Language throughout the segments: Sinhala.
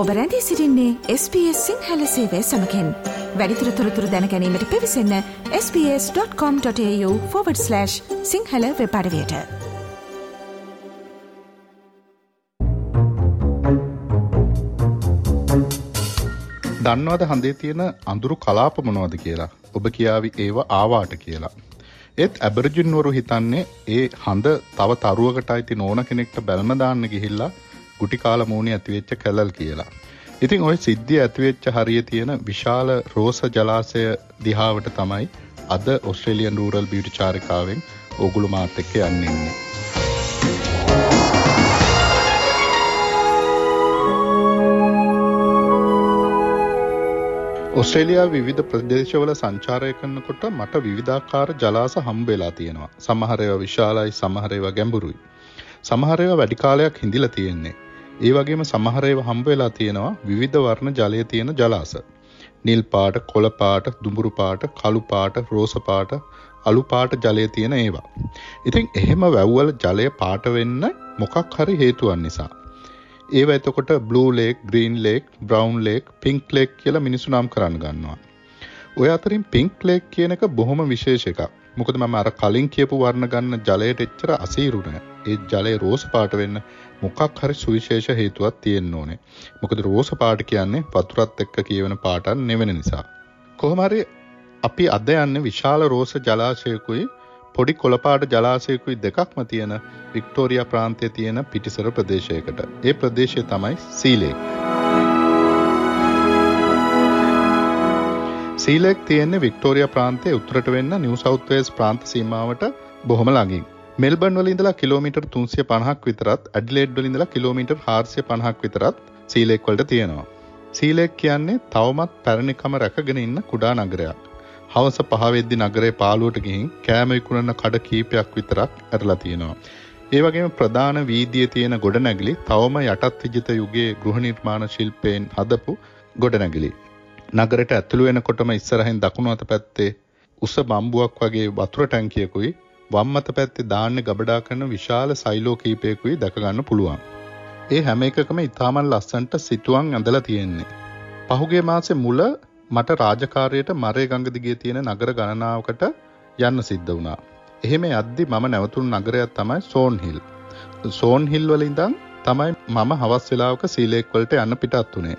ඔබ රැඳී සිරින්නේ SBS සිංහල සේවය සමකෙන්. වැඩිතුර තොරතුර දැනැනීමට පිවිසන්න ps.com.ta/ සිංහල වෙපඩවයට දන්නවද හඳේ තියෙන අඳුරු කලාප මොනවද කියලා? ඔබ කියාවි ඒවා ආවාට කියලා. ඒත් ඇබරජින්වරු හිතන්නේ ඒ හඳ තව තරුවකට අයිති නෝන කෙනෙක්ට බැල්ම දාන්න ගිහිල්ලා ගුටි කාල මූණේ ඇතිවෙච්ච කැලල් කියලා. ඉතින් ওই සිද්ධිය ඇතිවෙච්ච හරිය තියෙන විශාල රෝස ජලාශය දිහාවට තමයි අද ඔස්ට්‍රේලියන් රූරල් බියුටි චාරිකාවෙන් ඕගොල්ලෝ මාත් එක්ක යන්නේ. ඔස්ට්‍රේලියා විවිධ ප්‍රදේශවල සංචාරය කරනකොට මට විවිධාකාර ජලාස හම්බ වෙලා තියෙනවා. සමහර ඒවා විශාලයි, සමහර ඒවා ගැඹුරුයි. සමහර ඒවා වැඩි කාලයක් හිඳිලා තියෙන්නේ. ඒ වගේම සමහර ඒවා හම්බ වෙලා තියෙනවා විවිධ වර්ණ ජලය තියෙන ජලාස. නිල් පාට, කොළ පාට, දුඹුරු පාට, කළු පාට, රෝස පාට, අලු පාට ජලය තියෙන ඒවා. ඉතින් එහෙම වැව්වල ජලය පාට වෙන්න මොකක් හරි හේතුවක් නිසා. ඒව එතකොට blue lake, green lake, brown lake, pink lake කියලා මිනිස්සු නම් කරන්න ගන්නවා. ඔය අතරින් පින්ක් ලේක් කියන එක බොහොම විශේෂ එකක්. මොකද මම අර කලින් කියපු වර්ණ ගන්න ජලයට එච්චර අසීරු නෑ. ඒ ජලය රෝස පාට වෙන්න මොකක් හරි සුවිශේෂ හේතුවක් තියෙන්න ඕනේ. මොකද රෝස පාට කියන්නේ වතුරත් එක්ක කියවෙන පාටක් නෙවෙන නිසා. කොහොම හරි අපි අද යන්නේ විශාල රෝස ජලාශයකුයි පොඩි කොළපාට ජලාශයකුයි දෙකක්ම තියෙන වික්ටෝරියා ප්‍රාන්තයේ තියෙන පිටිසර ප්‍රදේශයකට. ඒ ප්‍රදේශය තමයි සීලේක්. සීලෙක් තියෙන්නේ වික්ටෝරියා ප්‍රාන්තයේ උතුරට වෙන්න නිව් සවුත් වේල්ස් ප්‍රාන්ත සීමාවට බොහොම ළඟින්. මෙල්බන් වල ඉඳලා කිලෝමීටර් 350ක් විතරත් ඇඩ්ලේඩ් වල ඉඳලා කිලෝමීටර් 450ක් විතරත් සීලෙක් වලට තියෙනවා. සීලෙක් කියන්නේ තවමත් පැරණිකම රැකගෙන ඉන්න කුඩා නගරයක්. හවස පහවෙද්දි නගරේ පාලුවට ගිහින් කෑම විකුණන කඩ කීපයක් විතරක් ඇරලා තියෙනවා. ඒ වගේම ප්‍රධාන වීදියේ තියෙන ගොඩනැගිලි තවම යටත් විජිත යුගයේ ගෘහ නිර්මාණ ශිල්පයෙන් හදපු ගොඩනැගිලි. නගරයට ඇතුළු වෙනකොටම ඉස්සරහින් දකුණු අත පැත්තේ උස බම්බුවක් වගේ වතුර ටැංකියකුයි වම් අත පැත්තේ දාන්න ගබඩා කරන විශාල සයිලෝ කීපයකුයි දැක ගන්න පුළුවන්. ඒ හැම එකකම ඉතාමන් ලස්සන්ට සිතුවම් ඇඳලා තියෙන්නේ. පහුගිය මාසේ මුල මට රාජකාරයට මරේ ගඟ දිගේ තියෙන නගර ගණනාවකට යන්න සිද්ධ වුණා. එහෙම යද්දි මම නැවතුණු නගරයක් තමයි සෝන් හිල්. සෝන් හිල් වල ඉඳන් තමයි මම හවස් වෙලාවක සීලේක් වලට යන්න පිටත් උනේ.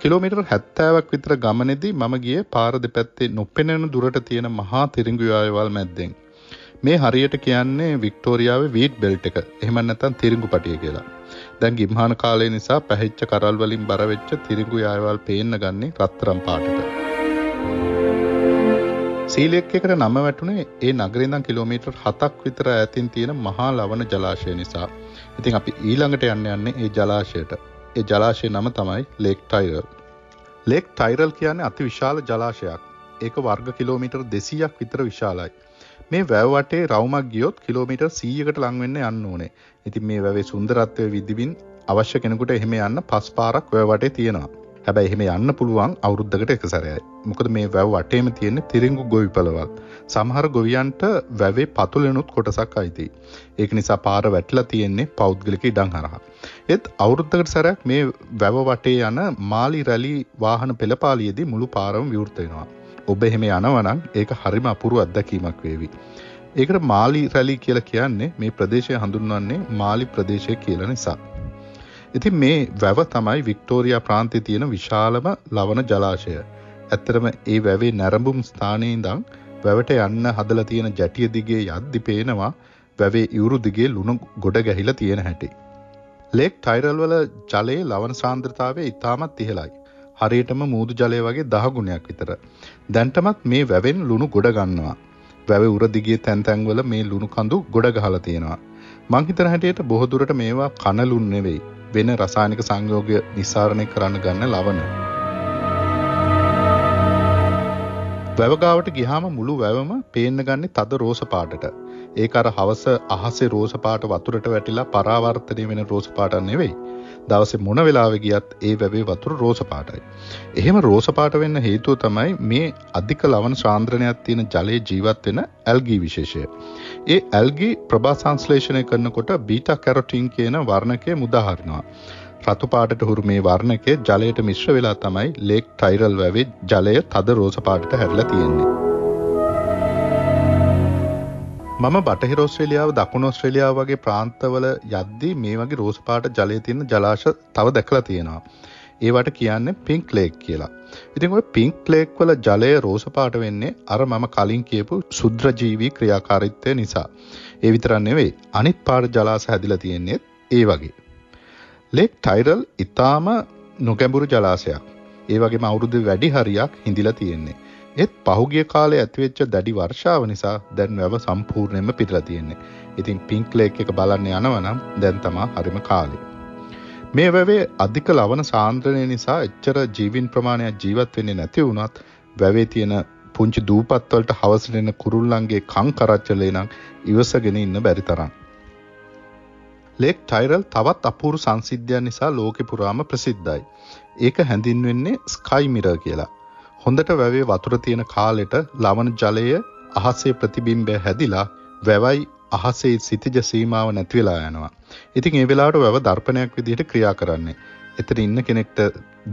කිලෝමීටර් 70ක් විතර ගමනේදී මම ගියේ පාර දෙපැත්තේ නොපෙනෙන දුරට තියෙන මහා තිරිඟු යායවල් මැද්දෙන්. මේ හරියට කියන්නේ වික්ටෝරියාවේ වීට් බෙල්ට් එක. එහෙම නැත්නම් තිරිඟු පටිය කියලා. දැන් ගිම්හාන කාලය නිසා පැහිච්ච කරල් වලින් බර වෙච්ච තිරිඟු යායවල් පේන්න ගන්නේ රත්තරම් පාටට. සීලෙක් එකට නම වැටුනේ ඒ නගරේ ඉඳන් කිලෝමීටර් 7ක් විතර ඈතින් තියෙන මහා ලවණ ජලාශය නිසා. ඉතින් අපි ඊළඟට යන්න යන්නේ ඒ ජලාශයට. ඒ ජලාශයේ නම තමයි ලේක් ටයිරල්. ලේක් ටයිරල් කියන්නේ අති විශාල ජලාශයක්. ඒක වර්ග කිලෝමීටර් 200ක් විතර විශාලයි. මේ වැව වටේ රවුමක් ගියොත් කිලෝමීටර් 100කට ලං වෙන්න යන්න ඕනේ. ඉතින් මේ වැවේ සුන්දරත්වය විදිමින් අවශ්‍ය කෙනෙකුට එහෙම යන්න පස් පාරක් වැව වටේ තියෙනවා. හැබැයි එහෙම යන්න පුළුවන් අවුරුද්දකට එක සැරයයි. මොකද මේ වැව වටේම තියෙන තිරිඟු ගොවිපළවල්. සමහර ගොවියන්ට වැවේ පතුලෙනුත් කොටසක් අයිති. ඒක නිසා පාර වැටිලා තියෙන්නේ පෞද්ගලික ඉඩම් හරහා. ඒත් අවුරුද්දකට සැරයක් මේ වැව වටේ යන මාලි රැලි වාහන පෙළපාලියේදී මුළු පාරම විවෘත වෙනවා. ඔබ එහෙම යනවනම් ඒක හරිම අපුරු අත්දැකීමක් වේවි. ඒකට මාලි රැලි කියලා කියන්නේ මේ ප්‍රදේශය හඳුන්වන්නේ මාලි ප්‍රදේශය කියලා නිසා. ඉතින් මේ වැව තමයි වික්ටෝරියා ප්‍රාන්තයේ තියෙන විශාලම ලවණ ජලාශය. ඇත්තටම ඒ වැවේ නැරඹුම් ස්ථානයේ ඉඳන් වැවට යන්න හදලා තියෙන ජැටිය දිගේ යද්දි පේනවා වැවේ ඉවුරු දිගේ ලුණු ගොඩ ගැහිලා තියෙන හැටි. ලේක් ටයිරල් වල ජලයේ ලවණ සාන්ද්‍රතාවය ඉතාමත් ඉහළයි. හරියටම මූදු ජලය වගේ දහගුණයක් විතර. දැන්ටමත් මේ වැවෙන් ලුණු ගොඩ ගන්නවා. වැව උර දිගේ තැන් තැන්වල මේ ලුණු කඳු ගොඩ ගහලා තියෙනවා. මං හිතන හැටියට බොහෝ දුරට මේවා කන ලුණු නෙවෙයි. වෙන රසායනික සංයෝගය නිසාරණය කරන්න ගන්න ලවණ. වැවගාවට ගිහාම මුළු වැවම පේන්න ගන්නේ තද රෝස පාටට. ඒක අර හවස අහසේ රෝස පාට වතුරට වැටිලා පරාවර්තනය වෙන රෝස පාටක් නෙවෙයි. දවසේ මොන වෙලාවෙ ගියත් ඒ වැවේ වතුර රෝස පාටයි. එහෙම රෝස පාට වෙන්න හේතුව තමයි මේ අධික ලවණ සාන්ද්‍රණයක් තියෙන ජලයේ ජීවත් වෙන ඇල්ගී විශේෂය. ඒ ඇල්ගී ප්‍රභා සංශ්ලේෂණය කරනකොට බීටා කැරොටින් කියන වර්ණකය මුදාහරිනවා. රතු පාටට හුරු මේ වර්ණකය ජලයට මිශ්‍ර වෙලා තමයි ලේක් ටයිරල් වැවේ ජලය තද රෝස පාටට හැරලා තියෙන්නේ. මම බටහිර ඔස්ට්‍රේලියාව දකුණු ඔස්ට්‍රේලියාව වගේ ප්‍රාන්තවල යද්දී මේ වගේ රෝස පාට ජලය තියෙන ජලාශ තව දැකලා තියෙනවා. ඒවට කියන්නේ පිංක් ලේක් කියලා. ඉතින් ඔය පිංක් ලේක් වල ජලය රෝස පාට වෙන්නේ අර මම කලින් කියපු ශුද්‍රජීවී ක්‍රියාකාරීත්වය නිසා. ඒ විතරක් නෙවෙයි අනිත් පාට ජලාශ හැදිලා තියෙන්නේ ඒ වගේ. ලේක් ටයිරල් ඉතාම නොගැඹුරු ජලාශයක්. ඒ වගේම අවුරුදු වැඩි හරියක් හිඳිලා තියෙන්නේ. ඒත් පහුගිය කාලේ ඇතිවෙච්ච දැඩි වර්ෂාව නිසා දැන් වැව සම්පූර්ණයෙන්ම පිරලා තියෙන්නේ. ඉතින් පිංක් ලේක් එක බලන්න යනවනම් දැන් තමා හරිම කාලේ. මේ වැවේ අධික ලවන සාන්ද්‍රණය නිසා එච්චර ජීවින් ප්‍රමාණයක් ජීවත් වෙන්නේ නැති වුණත් වැවේ තියෙන පුංචි දූපත්වලට හවසටෙන කුරුල්ලන්ගේ කං කරච්චලේ නම් ඉවසගෙන ඉන්න බැරි තරම්. ලේක් ටයිරල් තවත් අපූරු සංසිද්ධයන් නිසා ලෝකෙ පුරාම ප්‍රසිද්ධයි. ඒක හැඳින්වෙන්නේ ස්කයි මිරර් කියලා. හොඳට වැවේ වතුර තියෙන කාලෙට ලවන ජලය අහසේ ප්‍රතිබිම්බය හැදිලා වැවයි අහසේ සිතිජ සීමාව නැති වෙලා යනවා. ඉතින් ඒ වෙලාවට වැව දර්පණයක් විදිහට ක්‍රියා කරන්නේ. එතන ඉන්න කෙනෙක්ට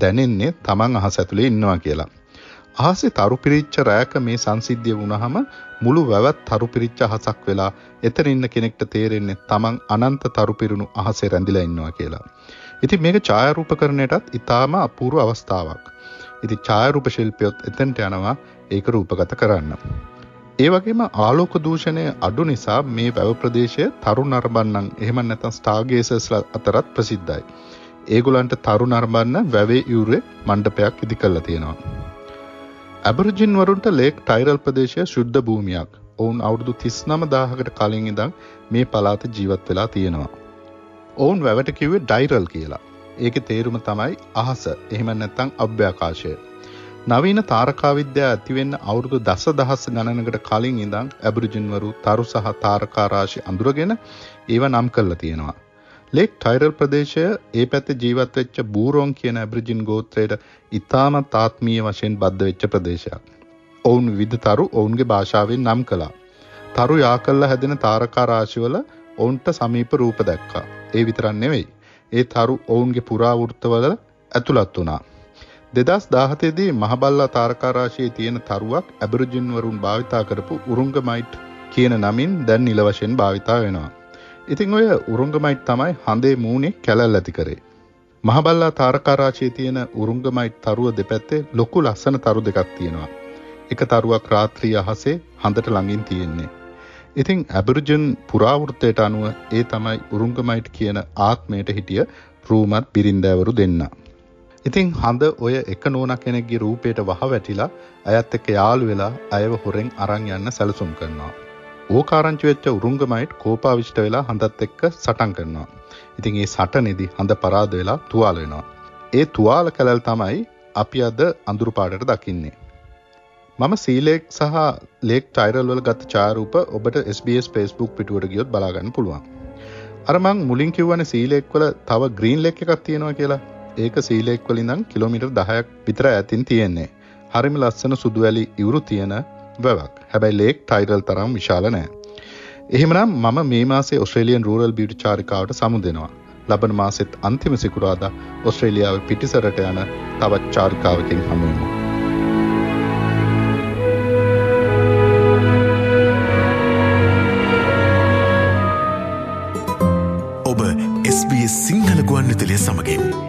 දැනෙන්නේ තමන් අහස ඇතුලේ ඉන්නවා කියලා. අහසේ තරු පිරිච්ච රෑක මේ සංසිද්ධිය වුණාම මුළු වැවත් තරු පිරිච්ච අහසක් වෙලා එතන ඉන්න කෙනෙක්ට තේරෙන්නේ තමන් අනන්ත තරු පිරුණු අහසේ රැඳිලා ඉන්නවා කියලා. ඉතින් මේක ඡායාරූපකරණයටත් ඉතාම අපූර්ව අවස්ථාවක්. ඉතින් ඡායාරූප ශිල්පියොත් එතනට යනවා ඒක රූපගත කරන්න. ඒ වගේම ආලෝක දූෂණය අඩු නිසා මේ වැව ප්‍රදේශය තරු නරඹන්නන් එහෙම නැත්නම් ස්ටාර්ගේසර්ස්ලා අතරත් ප්‍රසිද්ධයි. ඒගොල්ලන්ට තරු නරඹන්න වැවේ යුරේ මණ්ඩපයක් ඉදි කරලා තියෙනවා. ඇබරිජින් වරුන්ට ලේක් ටයිරල් ප්‍රදේශය ශුද්ධ භූමියක්. ඔවුන් අවුරුදු 39 1000කට කලින් ඉඳන් මේ පළාත ජීවත් වෙලා තියෙනවා. ඔවුන් වැවට කිව්වේ ඩයිරල් කියලා. ඒකේ තේරුම තමයි අහස. එහෙම නැත්නම් අභ්‍යාකාශය. නවීන තාරකා විද්‍යාව ඇතිවෙන්න අවුරුදු දසදහස් ගණනකට කලින් ඉඳන් ඇබරිජින්වරු තරු සහ තාරකා රාශි අඳුරගෙන ඒව නම් කරලා තියෙනවා. ලේක් ටයිරල් ප්‍රදේශය ඒ පැත්තේ ජීවත් වෙච්ච බූරෝන් කියන ඇබ්‍රිජින් ගෝත්‍රයට ඉතාමත් ආත්මීය වශයෙන් බද්ධ වෙච්ච ප්‍රදේශයක්. ඔවුන් විවිධ තරු ඔවුන්ගේ භාෂාවෙන් නම් කළා. තරු යා කල්ලා හැදෙන තාරකා රාශිවල ඔවුන්ට සමීප රූප දැක්කා. ඒ විතරක් නෙවෙයි. ඒ තරු ඔවුන්ගේ පුරාවෘත්තවල ඇතුළත් වුණා. දෙදස් දාහතේදී මහබල්ලා තාරකා රාශියේ තියෙන තරුවක් ඇබරිජින් වරුන් භාවිතා කරපු උරුංගමයිට් කියන නමින් දැන් නිල වශයෙන් භාවිතා වෙනවා. ඉතිං ඔය උරුංගමයිට් තමයි හඳේ මූුණේ කැලල් ඇති කරේ. මහබල්ලා තාරකාරාශයේ තියෙන උරුංගමයිට් තරුව දෙපැත්තේ ලොකු ලස්සන තරු දෙකක් තියෙනවා. එක තරුවක් රාත්‍රී අහසේ හඳට ළඟින් තියෙන්නේ. ඉතිං ඇබරිජන් පුරාවෘත්තයට අනුව ඒ තමයි උරුංගමයිට් කියන ආත්මයට හිටිය රූමත් බිරින්දෑවරු දෙන්න. ඉතිං හඳ ඔය එක නෝන කෙනෙක්ගේ රූපයට වහ වැටිලා අයත් එක්ක යාළු වෙලා අයව හොරෙන් අරං යන්න සැලසුම් කරනවා. ඕකාරංචි වෙච්ච උරුංගමයිට් කෝපාවිෂ්ට වෙලා හඳත් එක්ක සටන් කරනවා. ඉතින් ඒ සටනේදී හඳ පරාද වෙලා තුවාල වෙනවා. ඒ තුවාල කැලල් තමයි අපි අද අඳුරු පාටට දකින්නේ. මම සීලෙක් සහ ලේක් ටයිරල් වල ගත ඡායාරූප ඔබට SBS Facebook පිටුවට ගියොත් බලා ගන්න පුළුවන්. අර මං මුලින් කිව්වනේ සීලෙක් වල තව ග්‍රීන් ලේක් එකක් තියෙනවා කියලා. ඒක සීලෙක් වලින් ඉඳන් කිලෝමීටර් 10ක් විතර ඈතින් තියෙන්නේ. හරිම ලස්සන සුදු වැලි ඉවුරු තියෙන වැවක් හැබැයි ලේක් ටයිරල් තරම් විශාල නෑ. එහෙමනම් මම මේ මාසේ ඔස්ට්‍රේලියන් රූරල් බියුටි චාරිකාවට සමු දෙනවා. ලබන මාසෙත් අන්තිම සිකුරාදා ඔස්ට්‍රේලියාව පිටිසරට යන තවත් චාරිකාවකින් හමුවෙමු. ඔබ SBS සිංහල ගුවන් විතලිය සමගින්